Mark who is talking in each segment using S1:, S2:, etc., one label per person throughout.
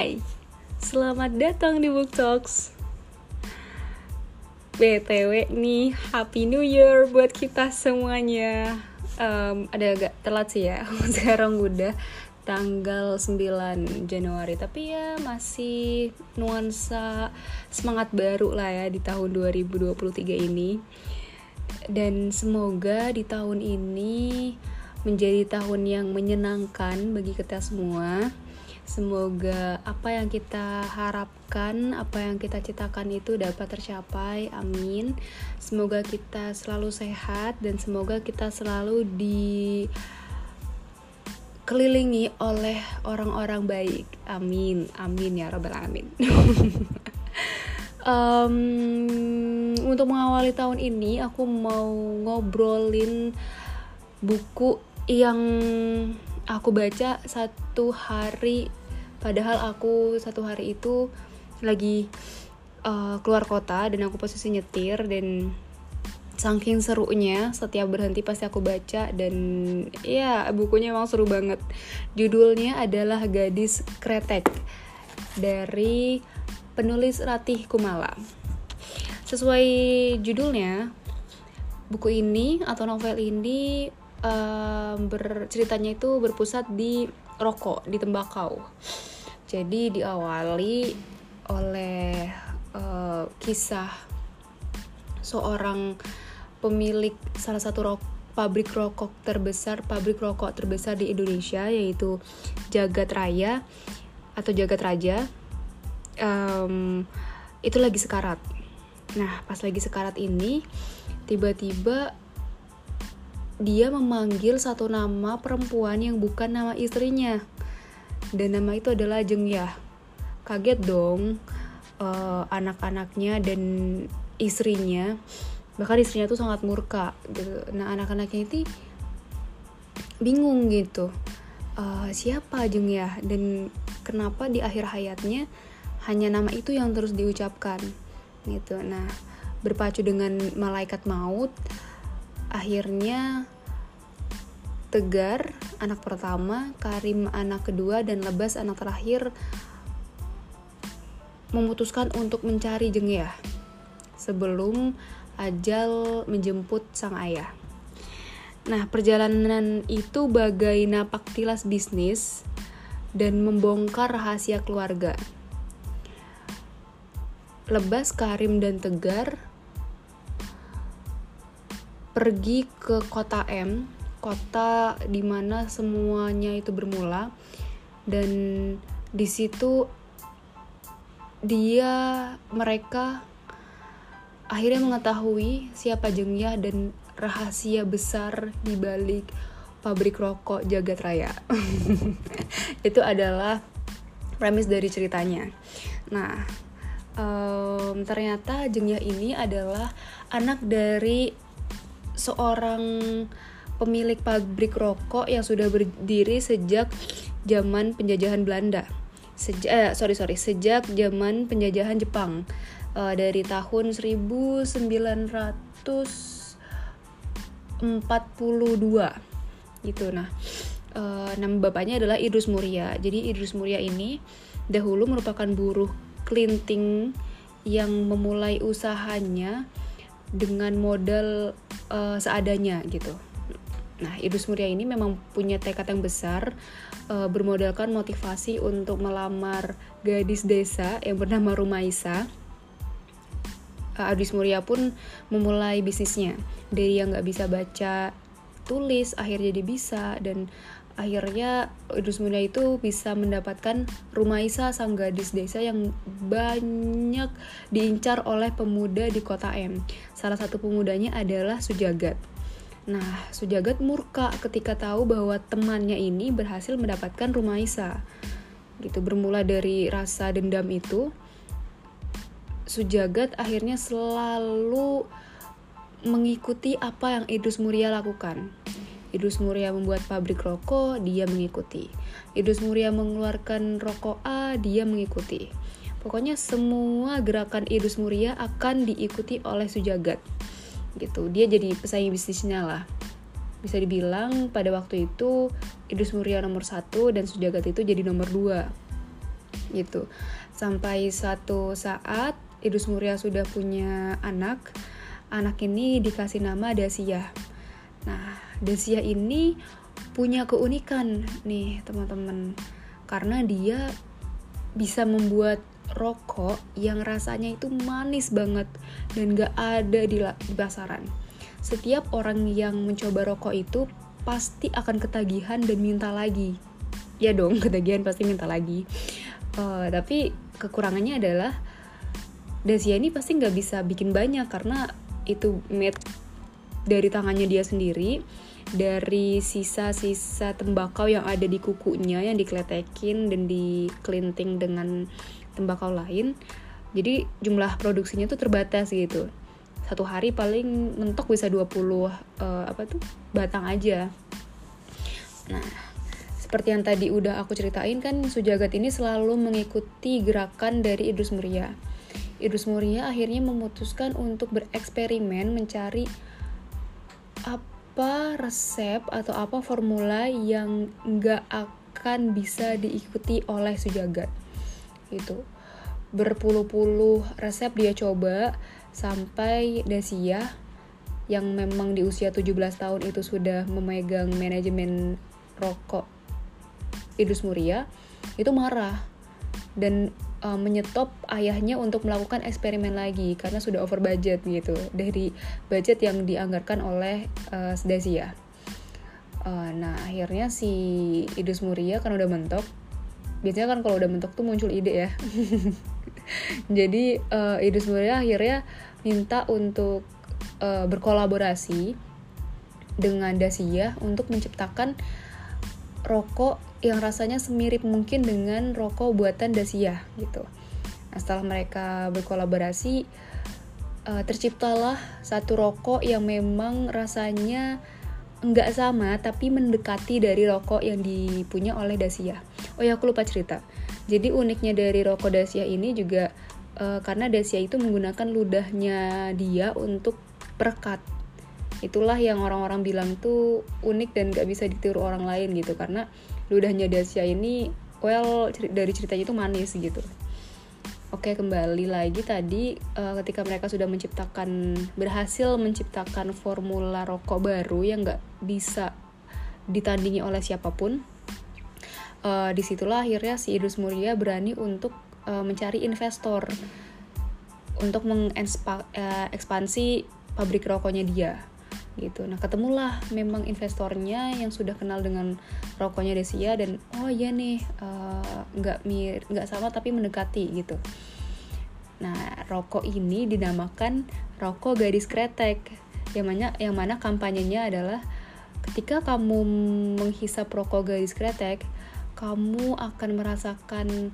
S1: Hai, selamat datang di Book Talks. BTW nih, Happy New Year buat kita semuanya. Um, Ada agak telat sih ya, sekarang udah tanggal 9 Januari Tapi ya masih nuansa semangat baru lah ya di tahun 2023 ini. Dan semoga di tahun ini menjadi tahun yang menyenangkan bagi kita semua Semoga apa yang kita harapkan, apa yang kita citakan itu dapat tercapai. Amin. Semoga kita selalu sehat dan semoga kita selalu dikelilingi oleh orang-orang baik. Amin. Amin ya rabbal alamin. um, untuk mengawali tahun ini aku mau ngobrolin buku yang aku baca satu hari padahal aku satu hari itu lagi uh, keluar kota dan aku posisi nyetir dan saking serunya setiap berhenti pasti aku baca dan ya bukunya emang seru banget. Judulnya adalah Gadis Kretek dari penulis Ratih Kumala. Sesuai judulnya buku ini atau novel ini uh, berceritanya itu berpusat di rokok di tembakau jadi diawali oleh uh, kisah seorang pemilik salah satu rok, pabrik rokok terbesar, pabrik rokok terbesar di Indonesia yaitu Jagat Raya atau Jagat Raja. Um, itu lagi sekarat. Nah, pas lagi sekarat ini tiba-tiba dia memanggil satu nama perempuan yang bukan nama istrinya dan nama itu adalah Jengyah. Kaget dong uh, anak-anaknya dan istrinya. Bahkan istrinya tuh sangat murka gitu. Nah, anak-anaknya itu bingung gitu. Uh, siapa Jengyah dan kenapa di akhir hayatnya hanya nama itu yang terus diucapkan gitu. Nah, berpacu dengan malaikat maut akhirnya Tegar anak pertama, Karim anak kedua, dan Lebas anak terakhir memutuskan untuk mencari Jengyah sebelum ajal menjemput sang ayah. Nah, perjalanan itu bagai napak tilas bisnis dan membongkar rahasia keluarga. Lebas, Karim, dan Tegar pergi ke kota M kota di mana semuanya itu bermula dan di situ dia mereka akhirnya mengetahui siapa Jengyah dan rahasia besar di balik pabrik rokok Jagat Raya. itu adalah premis dari ceritanya. Nah, um, ternyata Jengyah ini adalah anak dari seorang pemilik pabrik rokok yang sudah berdiri sejak zaman penjajahan Belanda. Sejak eh, sorry sorry sejak zaman penjajahan Jepang uh, dari tahun 1942 gitu. Nah, uh, nama bapaknya adalah Idrus Muria. Jadi Idrus Muria ini dahulu merupakan buruh klinting yang memulai usahanya dengan modal uh, seadanya gitu. Nah, Idrus Muria ini memang punya tekad yang besar, uh, bermodalkan motivasi untuk melamar gadis desa yang bernama Rumaisa. Uh, Idrus Muria pun memulai bisnisnya dari yang nggak bisa baca tulis, akhirnya dia bisa dan akhirnya Idrus Muria itu bisa mendapatkan Rumaisa sang gadis desa yang banyak diincar oleh pemuda di kota M. Salah satu pemudanya adalah Sujagat. Nah, Sujagat murka ketika tahu bahwa temannya ini berhasil mendapatkan Rumaisa. Gitu, bermula dari rasa dendam itu, Sujagat akhirnya selalu mengikuti apa yang Idrus Muria lakukan. Idrus Muria membuat pabrik rokok, dia mengikuti. Idrus Muria mengeluarkan rokok A, dia mengikuti. Pokoknya semua gerakan Idrus Muria akan diikuti oleh Sujagat. Gitu. Dia jadi pesaing bisnisnya lah. Bisa dibilang pada waktu itu Idrus Muria nomor satu dan Sujagat itu jadi nomor dua. Gitu. Sampai suatu saat Idrus Muria sudah punya anak anak ini dikasih nama Dasia nah Dasia ini punya keunikan nih teman-teman karena dia bisa membuat rokok yang rasanya itu manis banget dan gak ada di, di pasaran. Setiap orang yang mencoba rokok itu pasti akan ketagihan dan minta lagi. Ya dong, ketagihan pasti minta lagi. Uh, tapi kekurangannya adalah Dasia ini pasti nggak bisa bikin banyak karena itu made dari tangannya dia sendiri dari sisa-sisa tembakau yang ada di kukunya yang dikletekin dan dikelinting dengan tembakau lain. Jadi jumlah produksinya tuh terbatas gitu. Satu hari paling mentok bisa 20 uh, eh, apa tuh batang aja. Nah seperti yang tadi udah aku ceritain kan Sujagat ini selalu mengikuti gerakan dari Idrus Muria. Idrus Muria akhirnya memutuskan untuk bereksperimen mencari apa resep atau apa formula yang nggak akan bisa diikuti oleh sejagat itu berpuluh-puluh resep dia coba sampai Dasia yang memang di usia 17 tahun itu sudah memegang manajemen rokok Idus Muria itu marah. Dan uh, menyetop ayahnya untuk melakukan eksperimen lagi karena sudah over budget gitu dari budget yang dianggarkan oleh uh, Dasia. Uh, nah akhirnya si Idus Muria kan udah mentok. Biasanya kan kalau udah mentok tuh muncul ide ya. Jadi uh, Idus Muria akhirnya minta untuk uh, berkolaborasi dengan Dasia untuk menciptakan rokok yang rasanya semirip mungkin dengan rokok buatan Dacia gitu. Nah, setelah mereka berkolaborasi, uh, terciptalah satu rokok yang memang rasanya nggak sama tapi mendekati dari rokok yang dipunya oleh Dacia. Oh ya aku lupa cerita. Jadi uniknya dari rokok Dacia ini juga uh, karena Dacia itu menggunakan ludahnya dia untuk perekat. Itulah yang orang-orang bilang tuh unik dan gak bisa ditiru orang lain gitu karena ludahnya Dacia ini well dari ceritanya itu manis gitu. Oke kembali lagi tadi uh, ketika mereka sudah menciptakan berhasil menciptakan formula rokok baru yang nggak bisa ditandingi oleh siapa pun uh, di situlah akhirnya si Idrus Muria berani untuk uh, mencari investor untuk mengekspansi pabrik rokoknya dia gitu. Nah ketemulah memang investornya yang sudah kenal dengan rokoknya Desia dan oh iya nih eh, nggak uh, mir nggak sama tapi mendekati gitu. Nah rokok ini dinamakan rokok gadis kretek yang mana yang mana kampanyenya adalah ketika kamu menghisap rokok gadis kretek kamu akan merasakan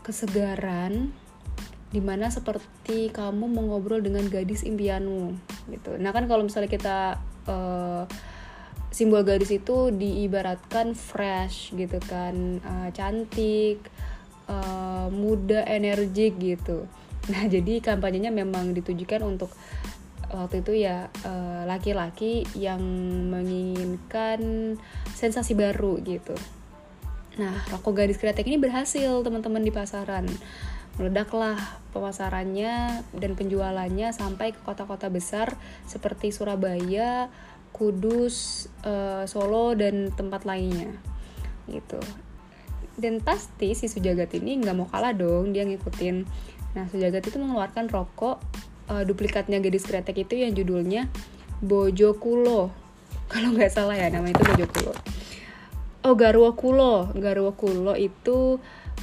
S1: kesegaran di mana seperti kamu mengobrol dengan gadis impianmu gitu. Nah kan kalau misalnya kita uh, simbol gadis itu diibaratkan fresh gitu kan uh, cantik uh, muda energik gitu. Nah jadi kampanyenya memang ditujukan untuk waktu itu ya laki-laki uh, yang menginginkan sensasi baru gitu. Nah rokok gadis kreatif ini berhasil teman-teman di pasaran meledaklah pemasarannya dan penjualannya sampai ke kota-kota besar seperti Surabaya, Kudus, uh, Solo dan tempat lainnya gitu. Dan pasti si Sujagat ini nggak mau kalah dong, dia ngikutin. Nah Sujagat itu mengeluarkan rokok uh, duplikatnya gadis kretek itu yang judulnya Bojo Kulo. Kalau nggak salah ya nama itu Bojo Kulo. Oh Garwa Kulo, Garwa Kulo itu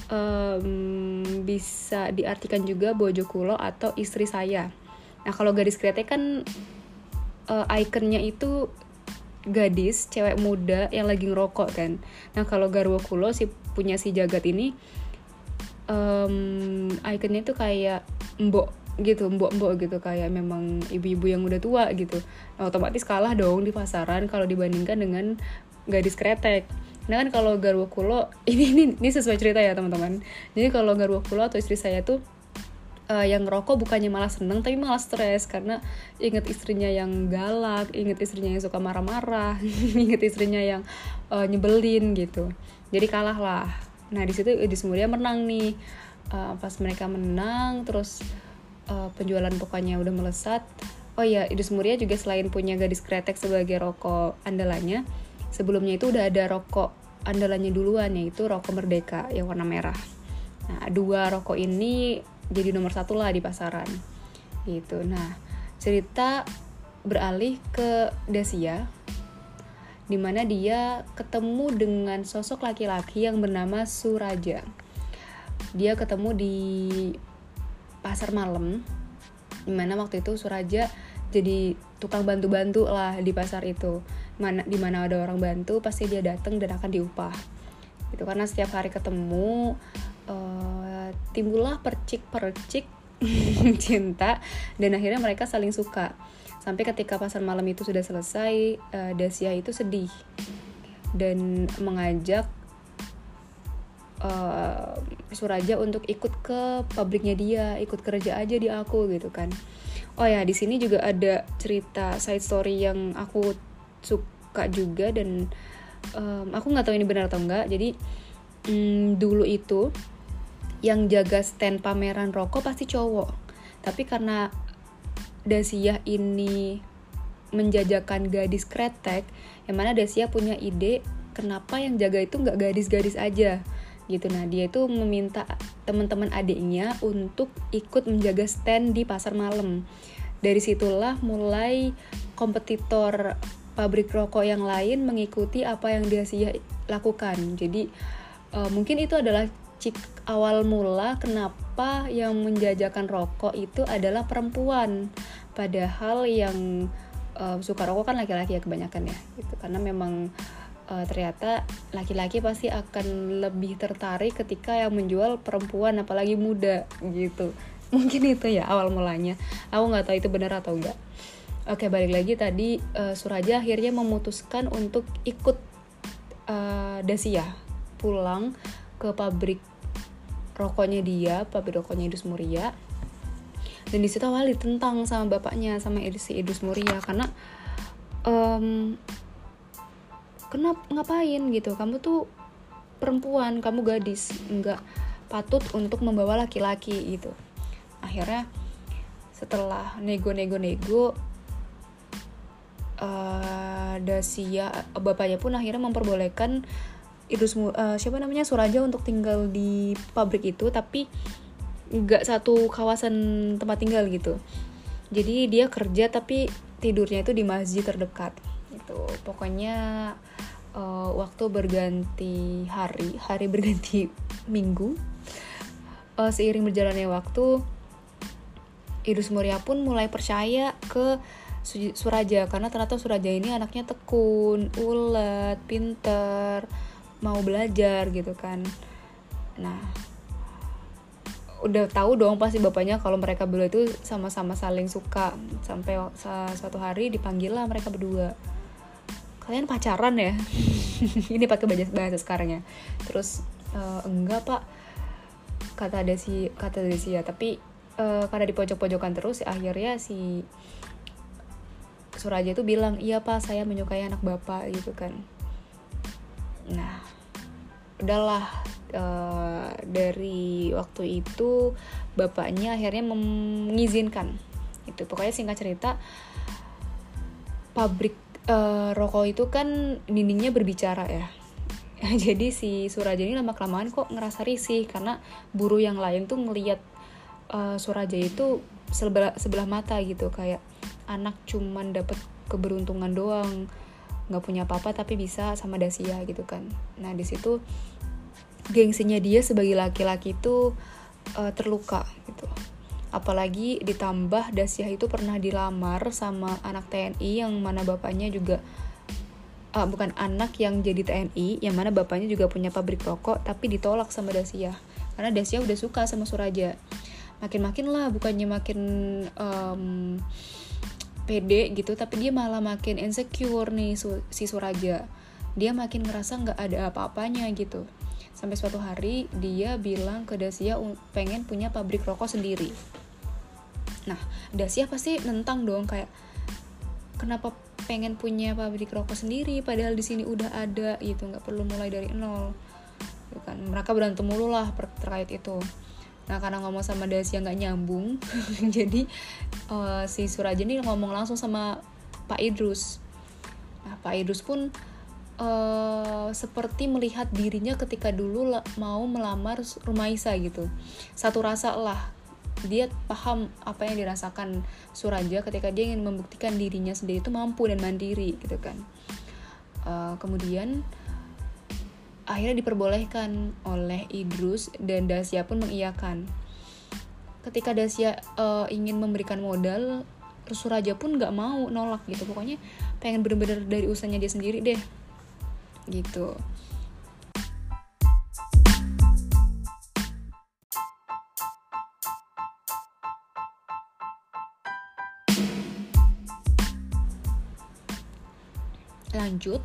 S1: um, bisa diartikan juga bojo kulo atau istri saya. Nah kalau gadis kreatif kan uh, ikonnya itu gadis cewek muda yang lagi ngerokok kan. Nah kalau garwo kulo si punya si jagat ini um, ikonnya itu kayak mbok gitu mbok-mbok gitu kayak memang ibu-ibu yang udah tua gitu nah, otomatis kalah dong di pasaran kalau dibandingkan dengan gadis kretek Nah kan kalau garwa kulo ini ini ini sesuai cerita ya teman-teman. Jadi kalau garwa kulo atau istri saya tuh uh, yang ngerokok bukannya malah seneng tapi malah stres karena inget istrinya yang galak, inget istrinya yang suka marah-marah, inget istrinya yang uh, nyebelin gitu. Jadi kalah lah nah di situ Idris Muria menang nih uh, pas mereka menang terus uh, penjualan pokoknya udah melesat oh ya Idris Muria juga selain punya gadis kretek sebagai rokok andalannya sebelumnya itu udah ada rokok andalannya duluan yaitu rokok merdeka yang warna merah nah dua rokok ini jadi nomor satu lah di pasaran gitu nah cerita beralih ke Dasia di mana dia ketemu dengan sosok laki-laki yang bernama Suraja. Dia ketemu di pasar malam, di mana waktu itu Suraja jadi tukang bantu-bantu lah di pasar itu. Mana di mana ada orang bantu pasti dia datang dan akan diupah. Itu karena setiap hari ketemu uh, timbullah percik-percik cinta dan akhirnya mereka saling suka Sampai ketika pasar malam itu sudah selesai, uh, Dasia itu sedih dan mengajak uh, Suraja untuk ikut ke pabriknya dia, ikut kerja aja di aku gitu kan. Oh ya, di sini juga ada cerita side story yang aku suka juga dan um, aku nggak tahu ini benar atau enggak. Jadi um, dulu itu yang jaga stand pameran rokok pasti cowok. Tapi karena Dasia ini menjajakan gadis kretek yang mana Dasia punya ide kenapa yang jaga itu nggak gadis-gadis aja gitu nah dia itu meminta teman-teman adiknya untuk ikut menjaga stand di pasar malam dari situlah mulai kompetitor pabrik rokok yang lain mengikuti apa yang Dasia lakukan. Jadi uh, mungkin itu adalah cik awal mula kenapa yang menjajakan rokok itu adalah perempuan. Padahal yang uh, suka rokok kan laki-laki ya kebanyakan ya gitu. Karena memang uh, ternyata laki-laki pasti akan lebih tertarik ketika yang menjual perempuan apalagi muda gitu. Mungkin itu ya awal mulanya. Aku nggak tahu itu benar atau enggak oke balik lagi tadi uh, Suraja akhirnya memutuskan untuk ikut uh, Dasia pulang ke pabrik rokoknya dia pabrik rokoknya Idus Muria. Dan di situ awal ditentang sama bapaknya sama si Idris Muria karena um, kenapa ngapain? gitu. Kamu tuh perempuan kamu gadis nggak patut untuk membawa laki-laki gitu. Akhirnya setelah nego-nego-nego uh, Dasia bapaknya pun akhirnya memperbolehkan Idrus uh, siapa namanya Suraja untuk tinggal di pabrik itu tapi nggak satu kawasan tempat tinggal gitu. Jadi dia kerja tapi tidurnya itu di masjid terdekat itu pokoknya uh, waktu berganti hari hari berganti minggu uh, seiring berjalannya waktu Idus Muria pun mulai percaya ke Suraja karena ternyata Suraja ini anaknya tekun, ulet, pinter, mau belajar gitu kan. Nah, udah tahu dong pasti bapaknya kalau mereka berdua itu sama-sama saling suka. Sampai suatu hari dipanggil lah mereka berdua. Kalian pacaran ya? Ini pakai bahasa bahasa sekarang ya. Terus e, enggak pak. Kata ada si kata Desi ya tapi e, karena di pojok-pojokan terus akhirnya si Suraja itu bilang iya pak saya menyukai anak bapak gitu kan. Nah udahlah uh, dari waktu itu bapaknya akhirnya mengizinkan. Itu pokoknya singkat cerita pabrik uh, rokok itu kan dindingnya berbicara ya. Jadi si Suraja ini lama kelamaan kok ngerasa risih karena buruh yang lain tuh ngelihat uh, Suraja itu sebelah sebelah mata gitu kayak anak cuman dapat keberuntungan doang nggak punya apa-apa tapi bisa sama Dasia gitu kan. Nah di situ gengsinya dia sebagai laki-laki itu uh, terluka gitu. Apalagi ditambah Dasyah itu pernah dilamar sama anak TNI yang mana bapaknya juga uh, bukan anak yang jadi TNI yang mana bapaknya juga punya pabrik rokok tapi ditolak sama Dasyah karena Dasyah udah suka sama Suraja. Makin-makin lah bukannya makin um, pede gitu tapi dia malah makin insecure nih si Suraja dia makin ngerasa nggak ada apa-apanya gitu Sampai suatu hari dia bilang ke Dasia pengen punya pabrik rokok sendiri. Nah, Dasia pasti nentang dong kayak kenapa pengen punya pabrik rokok sendiri padahal di sini udah ada gitu, nggak perlu mulai dari nol. kan mereka berantem mulu lah terkait itu nah karena ngomong sama Dasia nggak nyambung jadi uh, si Suraja ini ngomong langsung sama Pak Idrus. Nah Pak Idrus pun uh, seperti melihat dirinya ketika dulu mau melamar Rumaisa gitu. Satu rasa lah dia paham apa yang dirasakan Suraja ketika dia ingin membuktikan dirinya sendiri itu mampu dan mandiri gitu kan. Uh, kemudian akhirnya diperbolehkan oleh Idrus dan Dasya pun mengiyakan. Ketika Dasya uh, ingin memberikan modal Suraja pun nggak mau nolak gitu. Pokoknya pengen bener-bener dari usahanya dia sendiri deh gitu. Lanjut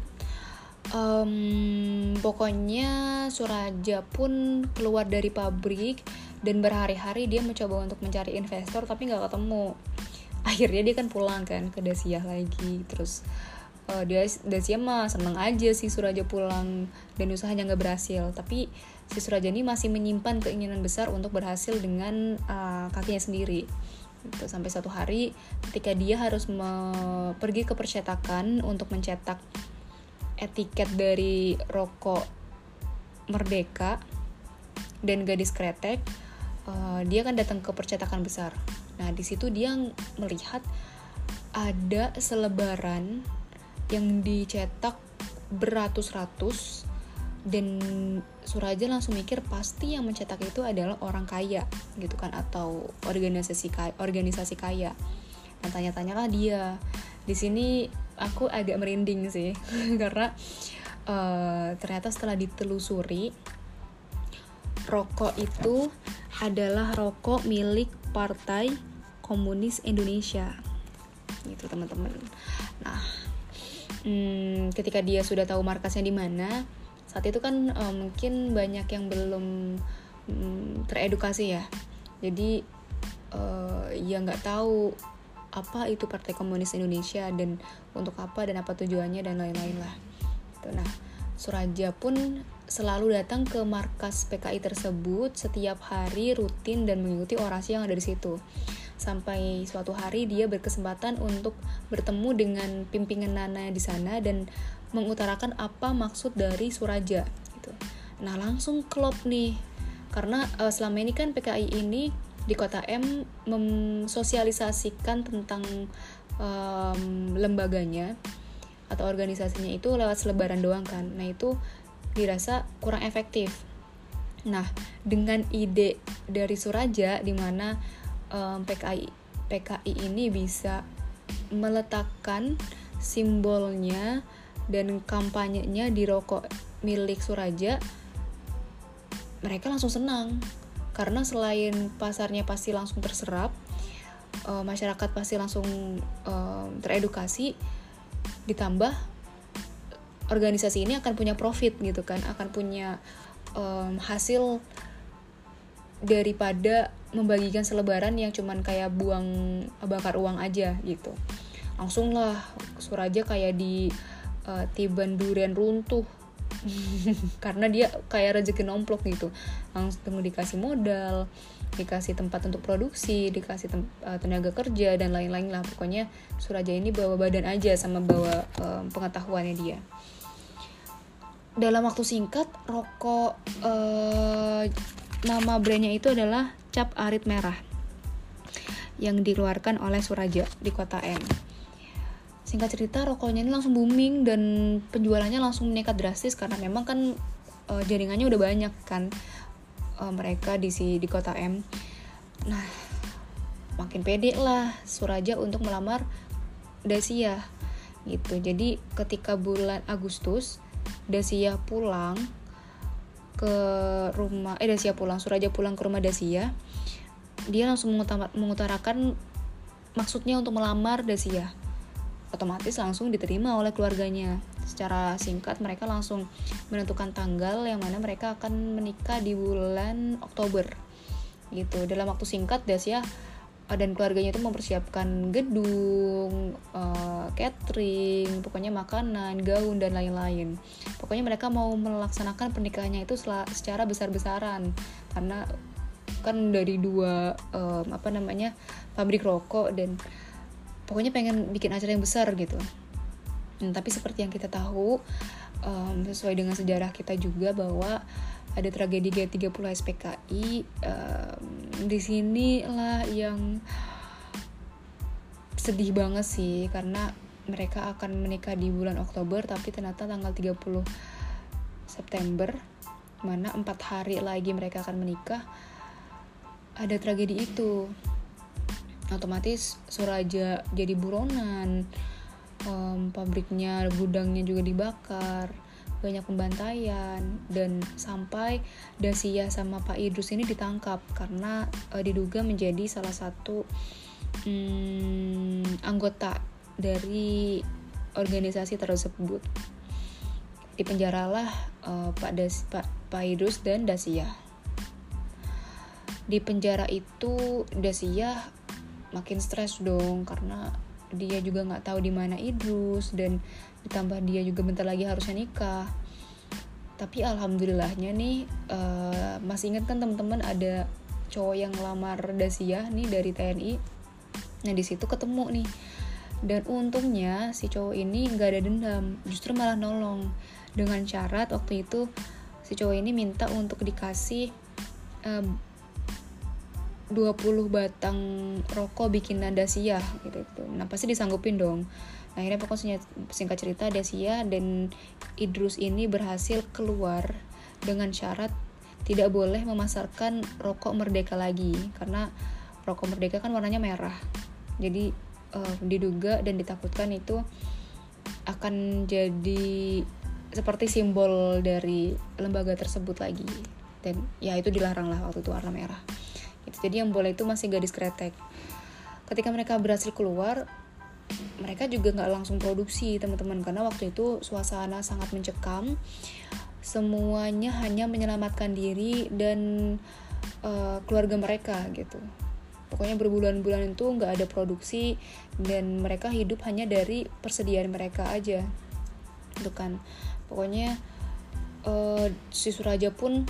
S1: um, pokoknya Suraja pun keluar dari pabrik dan berhari-hari dia mencoba untuk mencari investor tapi nggak ketemu. Akhirnya dia kan pulang kan ke Dasia lagi. Terus uh, dia Dasia mah seneng aja sih Suraja pulang dan usahanya nggak berhasil. Tapi si Suraja ini masih menyimpan keinginan besar untuk berhasil dengan uh, kakinya sendiri. Gitu. sampai satu hari ketika dia harus pergi ke percetakan untuk mencetak etiket dari rokok Merdeka dan gadis kretek uh, dia kan datang ke percetakan besar nah di situ dia melihat ada selebaran yang dicetak beratus-ratus dan Suraja langsung mikir pasti yang mencetak itu adalah orang kaya gitu kan atau organisasi kaya, organisasi kaya. Dan tanya-tanyalah dia. Di sini aku agak merinding sih. Karena uh, ternyata setelah ditelusuri rokok itu adalah rokok milik Partai Komunis Indonesia. Gitu teman-teman. Nah, hmm, ketika dia sudah tahu markasnya di mana saat itu kan uh, mungkin banyak yang belum um, teredukasi ya. Jadi uh, ya nggak tahu apa itu Partai Komunis Indonesia dan untuk apa dan apa tujuannya dan lain-lain lah gitu. nah Suraja pun selalu datang ke markas PKI tersebut setiap hari rutin dan mengikuti orasi yang ada di situ sampai suatu hari dia berkesempatan untuk bertemu dengan pimpinan Nana di sana dan mengutarakan apa maksud dari Suraja gitu. Nah, langsung klop nih. Karena uh, selama ini kan PKI ini di Kota M mensosialisasikan tentang um, lembaganya atau organisasinya itu lewat selebaran doang kan. Nah, itu dirasa kurang efektif. Nah, dengan ide dari Suraja di mana um, PKI PKI ini bisa meletakkan simbolnya dan kampanyenya di rokok milik Suraja mereka langsung senang karena selain pasarnya pasti langsung terserap uh, masyarakat pasti langsung uh, teredukasi ditambah organisasi ini akan punya profit gitu kan akan punya um, hasil daripada membagikan selebaran yang cuman kayak buang bakar uang aja gitu. Langsung lah Suraja kayak di uh, tiban durian runtuh karena dia kayak rezeki nomplok gitu. Langsung dikasih modal dikasih tempat untuk produksi dikasih tem uh, tenaga kerja dan lain-lain lah. Pokoknya Suraja ini bawa badan aja sama bawa uh, pengetahuannya dia. Dalam waktu singkat rokok uh, nama brandnya itu adalah cap arit merah yang dikeluarkan oleh Suraja di kota M. Singkat cerita, rokoknya ini langsung booming dan penjualannya langsung meningkat drastis karena memang kan e, jaringannya udah banyak kan e, mereka di si di kota M. Nah, makin pede lah Suraja untuk melamar Dasia gitu. Jadi ketika bulan Agustus Dasia pulang ke rumah eh Dasia pulang Suraja pulang ke rumah Dasia dia langsung mengutarakan maksudnya untuk melamar Dasia otomatis langsung diterima oleh keluarganya. Secara singkat mereka langsung menentukan tanggal yang mana mereka akan menikah di bulan Oktober. Gitu. Dalam waktu singkat Dasia dan keluarganya itu mempersiapkan gedung, uh, catering, pokoknya makanan, gaun dan lain-lain. Pokoknya mereka mau melaksanakan pernikahannya itu secara besar-besaran. Karena kan dari dua um, apa namanya pabrik rokok dan pokoknya pengen bikin acara yang besar gitu. Nah, tapi seperti yang kita tahu um, sesuai dengan sejarah kita juga bahwa ada tragedi G30 SPKI um, di sini lah yang sedih banget sih karena mereka akan menikah di bulan Oktober tapi ternyata tanggal 30 September mana empat hari lagi mereka akan menikah ada tragedi itu otomatis Suraja jadi buronan um, pabriknya gudangnya juga dibakar banyak pembantaian dan sampai Dasia sama Pak Idrus ini ditangkap karena uh, diduga menjadi salah satu um, anggota dari organisasi tersebut. Dipenjaralah uh, Pak Das Pak, Pak Idrus dan Dasia. Di penjara itu Dasia makin stres dong karena dia juga nggak tahu di mana Idrus dan ditambah dia juga bentar lagi harusnya nikah. Tapi alhamdulillahnya nih uh, masih ingat kan teman-teman ada cowok yang ngelamar Dasia nih dari TNI nah di situ ketemu nih. Dan untungnya si cowok ini nggak ada dendam justru malah nolong. Dengan syarat waktu itu si cowok ini minta untuk dikasih uh, 20 batang rokok bikinan Dasia gitu, gitu. Nah pasti disanggupin dong. Nah, akhirnya pokoknya singkat cerita Dasia dan Idrus ini berhasil keluar dengan syarat tidak boleh memasarkan rokok merdeka lagi karena rokok merdeka kan warnanya merah. Jadi uh, diduga dan ditakutkan itu akan jadi seperti simbol dari lembaga tersebut lagi dan ya itu dilarang lah waktu itu warna merah gitu. jadi yang boleh itu masih gadis kretek. Ketika mereka berhasil keluar mereka juga nggak langsung produksi teman-teman. Karena waktu itu suasana sangat mencekam. Semuanya hanya menyelamatkan diri dan uh, keluarga mereka gitu. Pokoknya berbulan-bulan itu nggak ada produksi dan mereka hidup hanya dari persediaan mereka aja. Itu kan. Pokoknya uh, si Suraja pun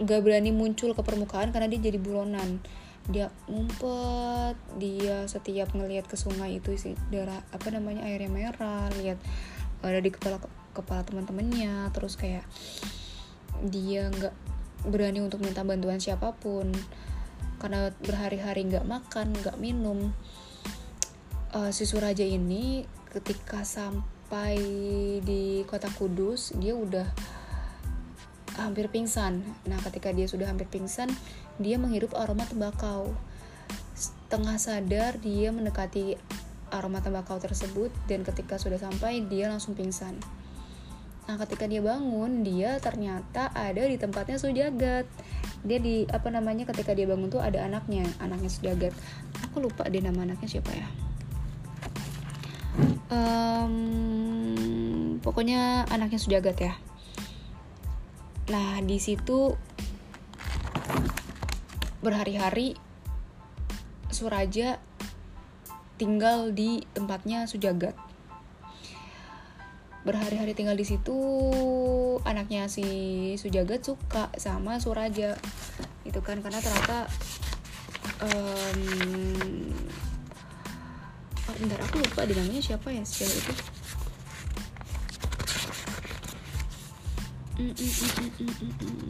S1: gak berani muncul ke permukaan karena dia jadi buronan. Dia ngumpet dia setiap ngelihat ke sungai itu sih darah apa namanya airnya merah lihat ada di kepala kepala teman-temannya terus kayak dia nggak berani untuk minta bantuan siapa pun. Karena berhari-hari nggak makan nggak minum uh, si Suraja ini ketika sampai di kota Kudus dia udah hampir pingsan. Nah, ketika dia sudah hampir pingsan, dia menghirup aroma tembakau. Setengah sadar dia mendekati aroma tembakau tersebut dan ketika sudah sampai dia langsung pingsan. Nah, ketika dia bangun, dia ternyata ada di tempatnya Sujagat. Dia di apa namanya ketika dia bangun tuh ada anaknya, anaknya Sujagat. Aku lupa deh nama anaknya siapa ya. Um, pokoknya anaknya Sujagat ya Nah, di situ berhari-hari Suraja tinggal di tempatnya Sujagat. Berhari-hari tinggal di situ, anaknya si Sujagat suka sama Suraja. Itu kan karena ternyata um, oh, bentar aku lupa dinamanya siapa ya si itu mm, bentar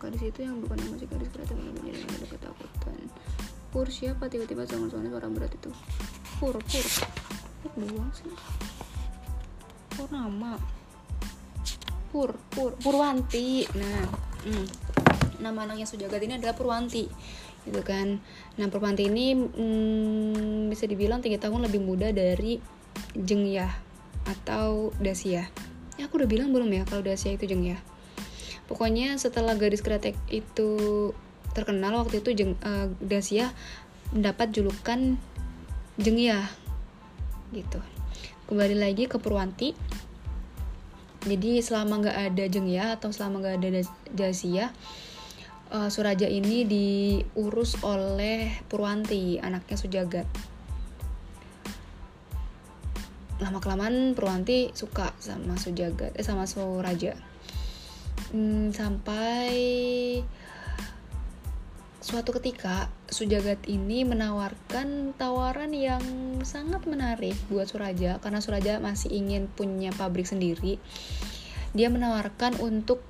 S1: Gadis itu yang bukan masih gadis kreatif yang menjadi ada ketakutan. Pur siapa? Tiba-tiba suara-suara suara berat itu. Pur Pur. Pur doang sih? Pur nama? Pur Pur. Purwanti. Nah hmm. nama anaknya Sujagat ini adalah Purwanti. Gitu kan. Nah Purwanti ini hmm, bisa dibilang tiga tahun lebih muda dari Jengyah atau Dasia. Ya aku udah bilang belum ya kalau Dasia itu Jengyah pokoknya setelah gadis kretek itu terkenal waktu itu Jeng, uh, Dasia mendapat julukan Jengyah gitu. Kembali lagi ke Purwanti. Jadi selama nggak ada Jengya atau selama nggak ada Dasia uh, Suraja ini diurus oleh Purwanti anaknya Sujagat lama kelamaan Purwanti suka sama Sujagat eh sama Suraja hmm, sampai suatu ketika Sujagat ini menawarkan tawaran yang sangat menarik buat Suraja karena Suraja masih ingin punya pabrik sendiri. Dia menawarkan untuk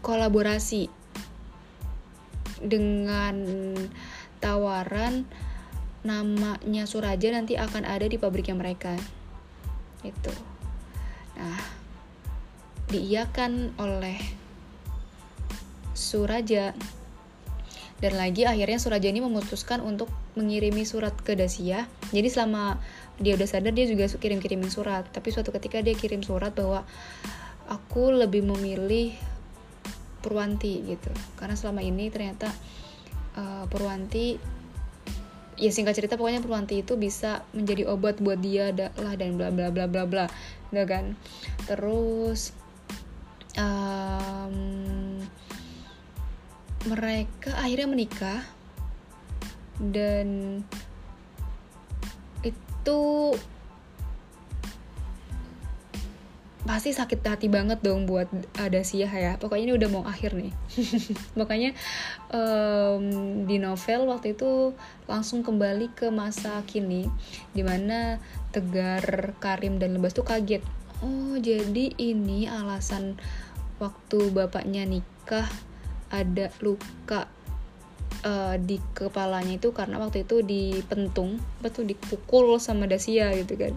S1: kolaborasi dengan tawaran namanya Suraja nanti akan ada di pabriknya mereka. Itu. Nah, diiakan oleh Suraja. Dan lagi akhirnya Suraja ini memutuskan untuk mengirimi surat ke Dasia jadi selama dia udah sadar dia juga kirim-kirimin surat. Tapi suatu ketika dia kirim surat bahwa aku lebih memilih Purwanti gitu. Karena selama ini ternyata uh, Purwanti ya singkat cerita pokoknya Purwanti itu bisa menjadi obat buat dia lah dan bla bla bla bla bla. Gitu kan? Terus um, mereka akhirnya menikah dan itu pasti sakit hati banget dong buat ada Sia ya. Pokoknya ini udah mau akhir nih. Makanya um, di novel waktu itu langsung kembali ke masa kini di mana Tegar Karim dan Lebas tuh kaget oh jadi ini alasan waktu bapaknya nikah ada luka uh, di kepalanya itu karena waktu itu dipentung betul dipukul sama Dasia gitu kan.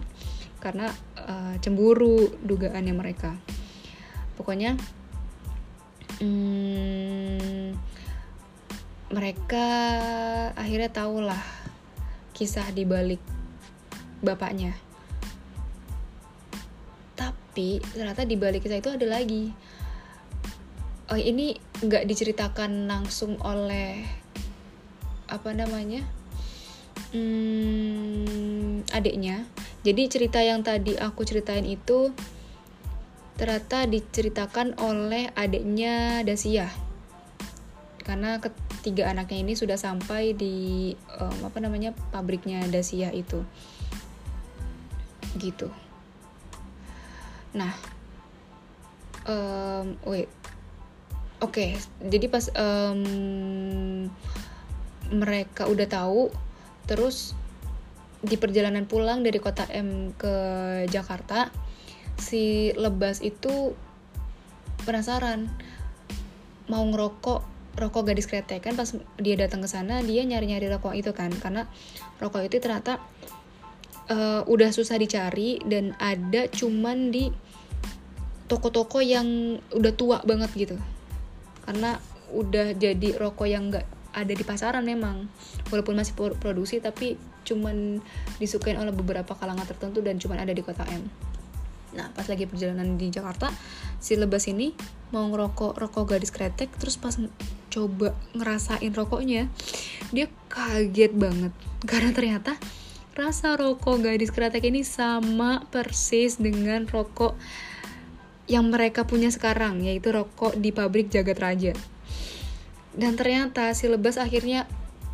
S1: Karena uh, cemburu dugaannya mereka. Pokoknya hmm, mereka akhirnya tahulah kisah di balik bapaknya tapi ternyata di balik kisah itu ada lagi. Oh ini nggak diceritakan langsung oleh apa namanya hmm, adiknya. Jadi cerita yang tadi aku ceritain itu ternyata diceritakan oleh adiknya Dasia. Karena ketiga anaknya ini sudah sampai di um, apa namanya pabriknya Dasia itu. Gitu nah um, wait. Oke, okay, jadi pas um, mereka udah tahu, terus di perjalanan pulang dari kota M ke Jakarta, si Lebas itu penasaran mau ngerokok rokok gadis kretek. Kan pas dia datang ke sana dia nyari-nyari rokok itu kan karena rokok itu ternyata uh, udah susah dicari dan ada cuman di toko-toko yang udah tua banget gitu. Karena udah jadi rokok yang nggak ada di pasaran memang. Walaupun masih produksi tapi cuman disukain oleh beberapa kalangan tertentu dan cuman ada di kota M. Nah pas lagi perjalanan di Jakarta si lebas ini mau ngerokok rokok gadis kretek terus pas coba ngerasain rokoknya dia kaget banget. Karena ternyata rasa rokok gadis kretek ini sama persis dengan rokok yang mereka punya sekarang yaitu rokok di pabrik Jagat Raja. Dan ternyata si Lebas akhirnya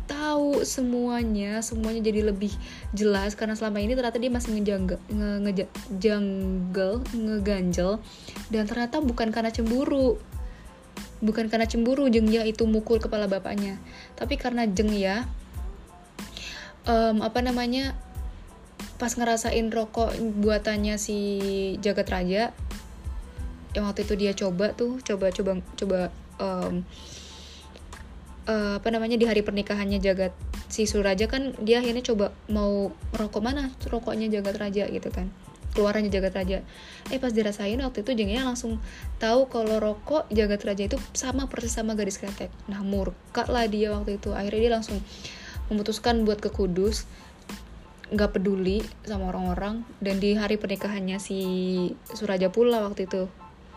S1: tahu semuanya, semuanya jadi lebih jelas karena selama ini ternyata dia masih ngejanggal, nge, ngejanggal, ngeganjel dan ternyata bukan karena cemburu. Bukan karena cemburu Jengya itu mukul kepala bapaknya, tapi karena Jengya um, apa namanya pas ngerasain rokok buatannya si Jagat Raja yang waktu itu dia coba tuh coba coba coba um, uh, apa namanya di hari pernikahannya jagat si Suraja kan dia akhirnya coba mau rokok mana? Rokoknya jagat raja gitu kan keluarannya Jagat Raja. Eh pas dirasain waktu itu Jengya langsung tahu kalau rokok Jagat Raja itu sama persis sama gadis kretek. Nah murka lah dia waktu itu. Akhirnya dia langsung memutuskan buat ke Kudus nggak peduli sama orang-orang. Dan di hari pernikahannya si Suraja pula waktu itu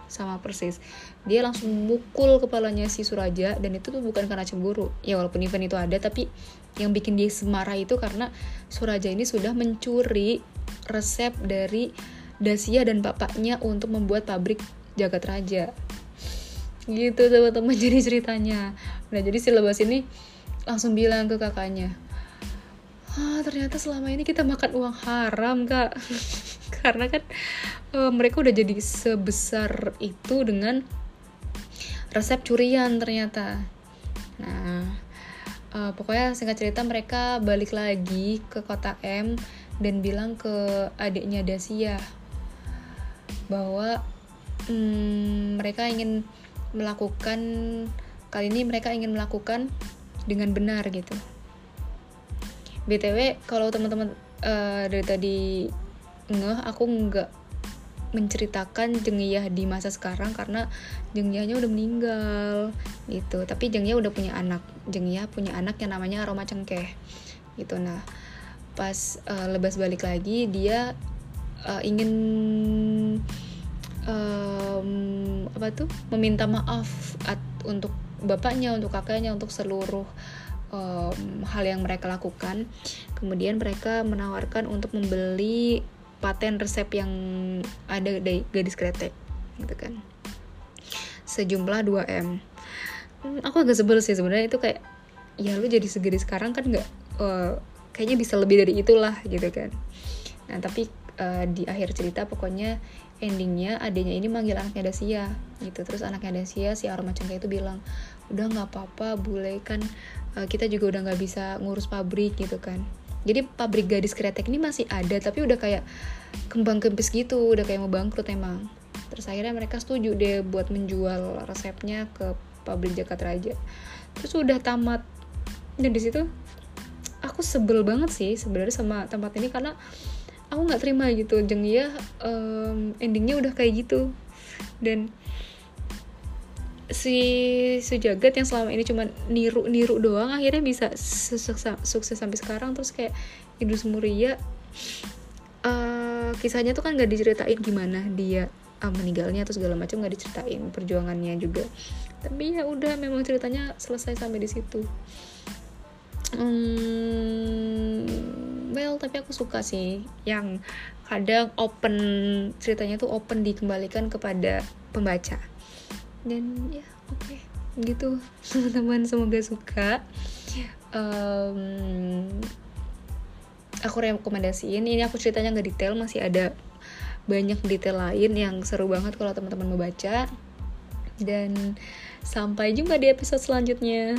S1: sama persis. Dia langsung mukul kepalanya si Suraja dan itu tuh bukan karena cemburu. Ya walaupun event itu ada tapi yang bikin dia semarah itu karena Suraja ini sudah mencuri resep dari Dasia dan bapaknya untuk membuat pabrik Jagat Raja. Gitu teman-teman jadi ceritanya. Nah jadi si lebas ini langsung bilang ke kakaknya ah ternyata selama ini kita makan uang haram kak karena kan uh, mereka udah jadi sebesar itu dengan resep curian ternyata nah uh, pokoknya singkat cerita mereka balik lagi ke kota M dan bilang ke adiknya Dasia bahwa hmm, mereka ingin melakukan kali ini mereka ingin melakukan dengan benar gitu. BTW kalau teman-teman uh, dari tadi ngeh aku nggak menceritakan Jengiyah di masa sekarang karena Jengiyahnya udah meninggal gitu. Tapi Jengiyah udah punya anak. Jengiyah punya anak yang namanya Aroma Cengkeh gitu. Nah pas uh, lebas balik lagi dia uh, ingin um, apa tuh meminta maaf at, untuk bapaknya untuk kakaknya untuk seluruh um, hal yang mereka lakukan. Kemudian mereka menawarkan untuk membeli paten resep yang ada dari gadis kretek gitu kan. Sejumlah 2M hmm, aku agak sebel sih sebenarnya itu kayak ya lu jadi segede sekarang kan nggak uh, kayaknya bisa lebih dari itulah gitu kan. Nah tapi uh, di akhir cerita pokoknya endingnya adanya ini manggil anaknya Dasia gitu. Terus anaknya Dasia si aroma cengkeh itu bilang udah nggak apa-apa bule kan uh, kita juga udah nggak bisa ngurus pabrik gitu kan. Jadi pabrik gadis kretek ini masih ada tapi udah kayak kembang kempis gitu udah kayak mau bangkrut emang. Terus akhirnya mereka setuju deh buat menjual resepnya ke pabrik Jakarta Raja. Terus udah tamat. Dan di situ aku sebel banget sih sebenarnya sama tempat ini karena aku nggak terima gitu. Jeng ya um, endingnya udah kayak gitu. Dan si sejagat yang selama ini cuma niru niru doang akhirnya bisa sukses, sukses sampai sekarang. Terus kayak Idrus Muria uh, kisahnya tuh kan nggak diceritain gimana dia uh, meninggalnya atau segala macam nggak diceritain perjuangannya juga. Tapi ya udah memang ceritanya selesai sampai di situ. Hmm, well tapi aku suka sih yang kadang open ceritanya tuh open dikembalikan kepada pembaca dan ya oke. Okay. gitu. Teman-teman semoga suka. Um, aku rekomendasiin. Ini aku ceritanya nggak detail masih ada banyak detail lain yang seru banget kalau teman-teman mau baca. Dan sampai jumpa di episode selanjutnya